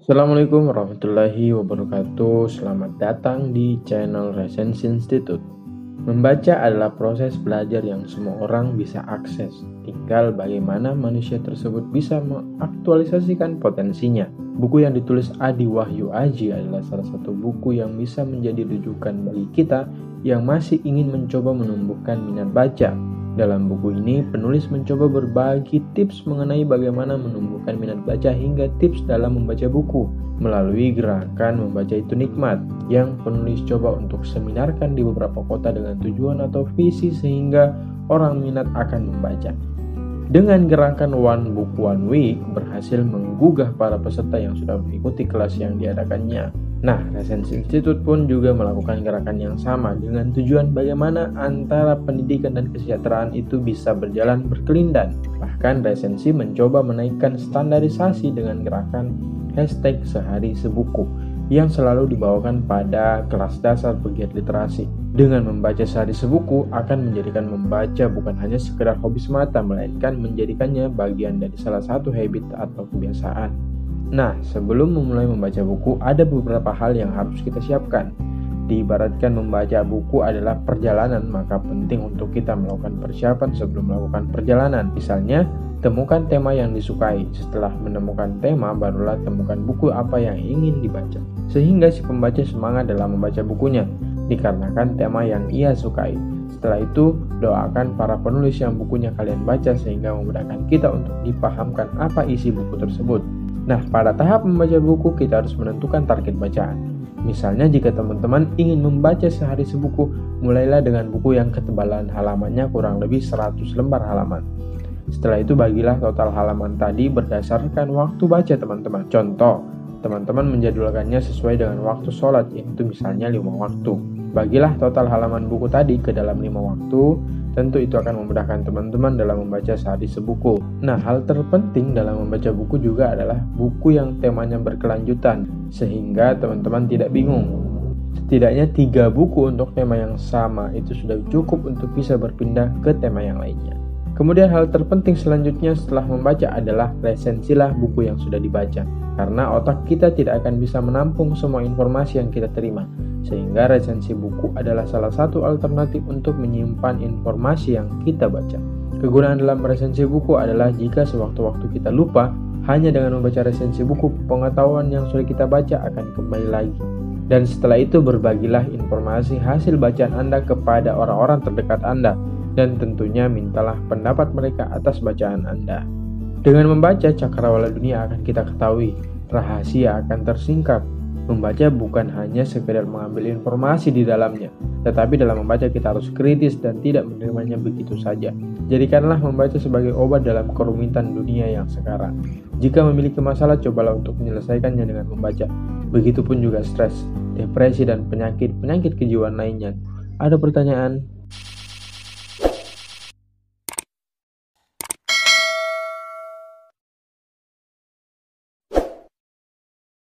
Assalamualaikum warahmatullahi wabarakatuh. Selamat datang di channel Resensi Institute. Membaca adalah proses belajar yang semua orang bisa akses. Tinggal bagaimana manusia tersebut bisa mengaktualisasikan potensinya. Buku yang ditulis Adi Wahyu Aji adalah salah satu buku yang bisa menjadi rujukan bagi kita yang masih ingin mencoba menumbuhkan minat baca dalam buku ini, penulis mencoba berbagi tips mengenai bagaimana menumbuhkan minat baca hingga tips dalam membaca buku melalui gerakan membaca itu nikmat yang penulis coba untuk seminarkan di beberapa kota dengan tujuan atau visi sehingga orang minat akan membaca. Dengan gerakan One Book One Week berhasil menggugah para peserta yang sudah mengikuti kelas yang diadakannya. Nah, Resensi Institute pun juga melakukan gerakan yang sama dengan tujuan bagaimana antara pendidikan dan kesejahteraan itu bisa berjalan berkelindan. Bahkan Resensi mencoba menaikkan standarisasi dengan gerakan hashtag sehari sebuku yang selalu dibawakan pada kelas dasar pegiat literasi. Dengan membaca sehari sebuku akan menjadikan membaca bukan hanya sekedar hobi semata, melainkan menjadikannya bagian dari salah satu habit atau kebiasaan. Nah, sebelum memulai membaca buku, ada beberapa hal yang harus kita siapkan. Diibaratkan membaca buku adalah perjalanan, maka penting untuk kita melakukan persiapan sebelum melakukan perjalanan. Misalnya, Temukan tema yang disukai. Setelah menemukan tema, barulah temukan buku apa yang ingin dibaca. Sehingga si pembaca semangat dalam membaca bukunya, dikarenakan tema yang ia sukai. Setelah itu, doakan para penulis yang bukunya kalian baca sehingga memudahkan kita untuk dipahamkan apa isi buku tersebut. Nah, pada tahap membaca buku, kita harus menentukan target bacaan. Misalnya jika teman-teman ingin membaca sehari sebuku, mulailah dengan buku yang ketebalan halamannya kurang lebih 100 lembar halaman. Setelah itu bagilah total halaman tadi berdasarkan waktu baca teman-teman. Contoh, teman-teman menjadwalkannya sesuai dengan waktu sholat, yaitu misalnya lima waktu. Bagilah total halaman buku tadi ke dalam lima waktu, tentu itu akan memudahkan teman-teman dalam membaca sehari sebuku. Nah, hal terpenting dalam membaca buku juga adalah buku yang temanya berkelanjutan, sehingga teman-teman tidak bingung. Setidaknya tiga buku untuk tema yang sama itu sudah cukup untuk bisa berpindah ke tema yang lainnya. Kemudian hal terpenting selanjutnya setelah membaca adalah resensilah buku yang sudah dibaca. Karena otak kita tidak akan bisa menampung semua informasi yang kita terima. Sehingga resensi buku adalah salah satu alternatif untuk menyimpan informasi yang kita baca. Kegunaan dalam resensi buku adalah jika sewaktu-waktu kita lupa, hanya dengan membaca resensi buku, pengetahuan yang sudah kita baca akan kembali lagi. Dan setelah itu berbagilah informasi hasil bacaan Anda kepada orang-orang terdekat Anda dan tentunya mintalah pendapat mereka atas bacaan Anda. Dengan membaca cakrawala dunia akan kita ketahui, rahasia akan tersingkap. Membaca bukan hanya sekedar mengambil informasi di dalamnya, tetapi dalam membaca kita harus kritis dan tidak menerimanya begitu saja. Jadikanlah membaca sebagai obat dalam kerumitan dunia yang sekarang. Jika memiliki masalah, cobalah untuk menyelesaikannya dengan membaca. Begitupun juga stres, depresi, dan penyakit-penyakit kejiwaan lainnya. Ada pertanyaan?